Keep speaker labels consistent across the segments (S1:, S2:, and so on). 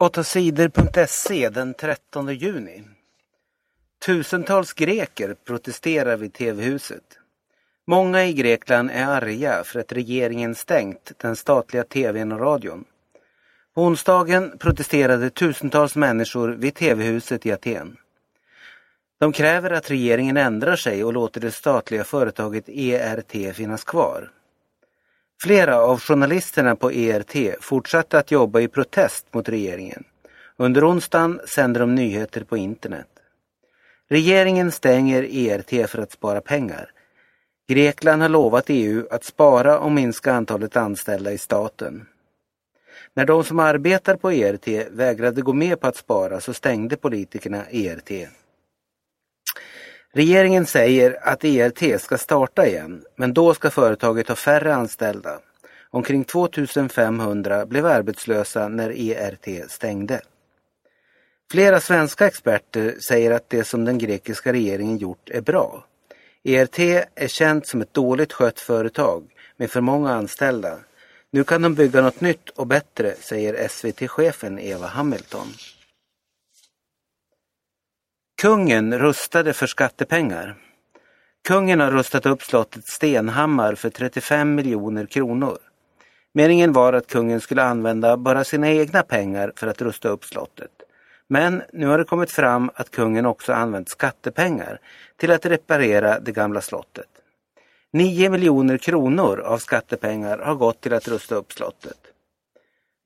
S1: 8sidor.se den 13 juni. Tusentals greker protesterar vid TV-huset. Många i Grekland är arga för att regeringen stängt den statliga tvn och radion. På onsdagen protesterade tusentals människor vid TV-huset i Aten. De kräver att regeringen ändrar sig och låter det statliga företaget ERT finnas kvar. Flera av journalisterna på ERT fortsatte att jobba i protest mot regeringen. Under onsdagen sände de nyheter på internet. Regeringen stänger ERT för att spara pengar. Grekland har lovat EU att spara och minska antalet anställda i staten. När de som arbetar på ERT vägrade gå med på att spara så stängde politikerna ERT. Regeringen säger att ERT ska starta igen, men då ska företaget ha färre anställda. Omkring 2500 blev arbetslösa när ERT stängde. Flera svenska experter säger att det som den grekiska regeringen gjort är bra. ERT är känt som ett dåligt skött företag med för många anställda. Nu kan de bygga något nytt och bättre, säger SVT-chefen Eva Hamilton. Kungen rustade för skattepengar. Kungen har rustat upp slottet Stenhammar för 35 miljoner kronor. Meningen var att kungen skulle använda bara sina egna pengar för att rusta upp slottet. Men nu har det kommit fram att kungen också använt skattepengar till att reparera det gamla slottet. 9 miljoner kronor av skattepengar har gått till att rusta upp slottet.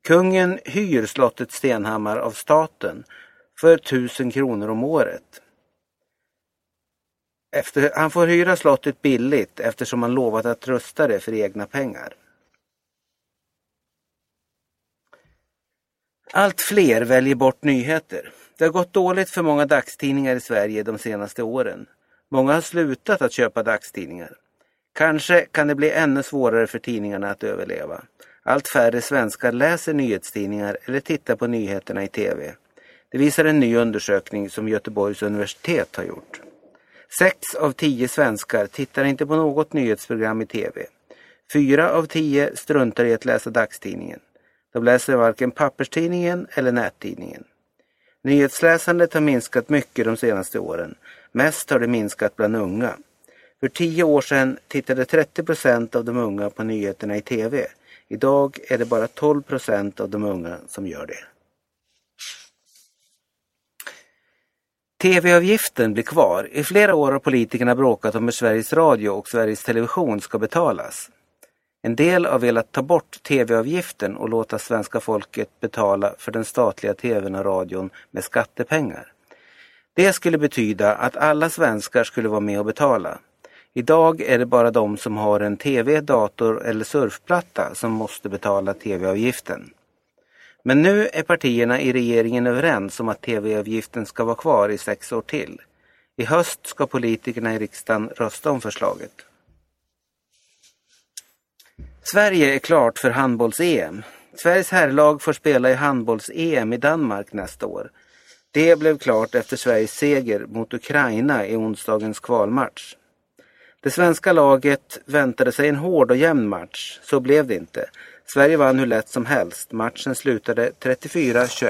S1: Kungen hyr slottet Stenhammar av staten för 1000 kronor om året. Efter, han får hyra slottet billigt eftersom han lovat att rusta det för egna pengar. Allt fler väljer bort nyheter. Det har gått dåligt för många dagstidningar i Sverige de senaste åren. Många har slutat att köpa dagstidningar. Kanske kan det bli ännu svårare för tidningarna att överleva. Allt färre svenskar läser nyhetstidningar eller tittar på nyheterna i TV. Det visar en ny undersökning som Göteborgs universitet har gjort. Sex av tio svenskar tittar inte på något nyhetsprogram i TV. Fyra av tio struntar i att läsa dagstidningen. De läser varken papperstidningen eller nättidningen. Nyhetsläsandet har minskat mycket de senaste åren. Mest har det minskat bland unga. För tio år sedan tittade 30 procent av de unga på nyheterna i TV. Idag är det bara 12 procent av de unga som gör det. TV-avgiften blir kvar. I flera år har politikerna bråkat om hur Sveriges Radio och Sveriges Television ska betalas. En del har velat ta bort TV-avgiften och låta svenska folket betala för den statliga TVn och radion med skattepengar. Det skulle betyda att alla svenskar skulle vara med och betala. Idag är det bara de som har en TV, dator eller surfplatta som måste betala TV-avgiften. Men nu är partierna i regeringen överens om att TV-avgiften ska vara kvar i sex år till. I höst ska politikerna i riksdagen rösta om förslaget. Sverige är klart för handbolls-EM. Sveriges herrlag får spela i handbolls-EM i Danmark nästa år. Det blev klart efter Sveriges seger mot Ukraina i onsdagens kvalmatch. Det svenska laget väntade sig en hård och jämn match. Så blev det inte. Sverige vann hur lätt som helst. Matchen slutade 34-21.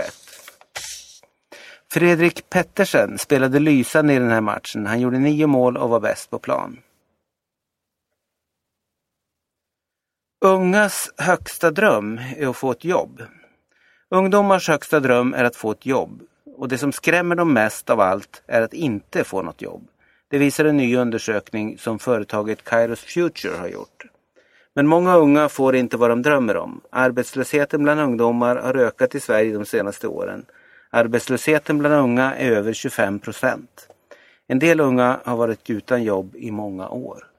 S1: Fredrik Pettersen spelade lysande i den här matchen. Han gjorde nio mål och var bäst på plan. Ungas högsta dröm är att få ett jobb. Ungdomars högsta dröm är att få ett jobb. Och det som skrämmer dem mest av allt är att inte få något jobb. Det visar en ny undersökning som företaget Kairos Future har gjort. Men många unga får inte vad de drömmer om. Arbetslösheten bland ungdomar har ökat i Sverige de senaste åren. Arbetslösheten bland unga är över 25 procent. En del unga har varit utan jobb i många år.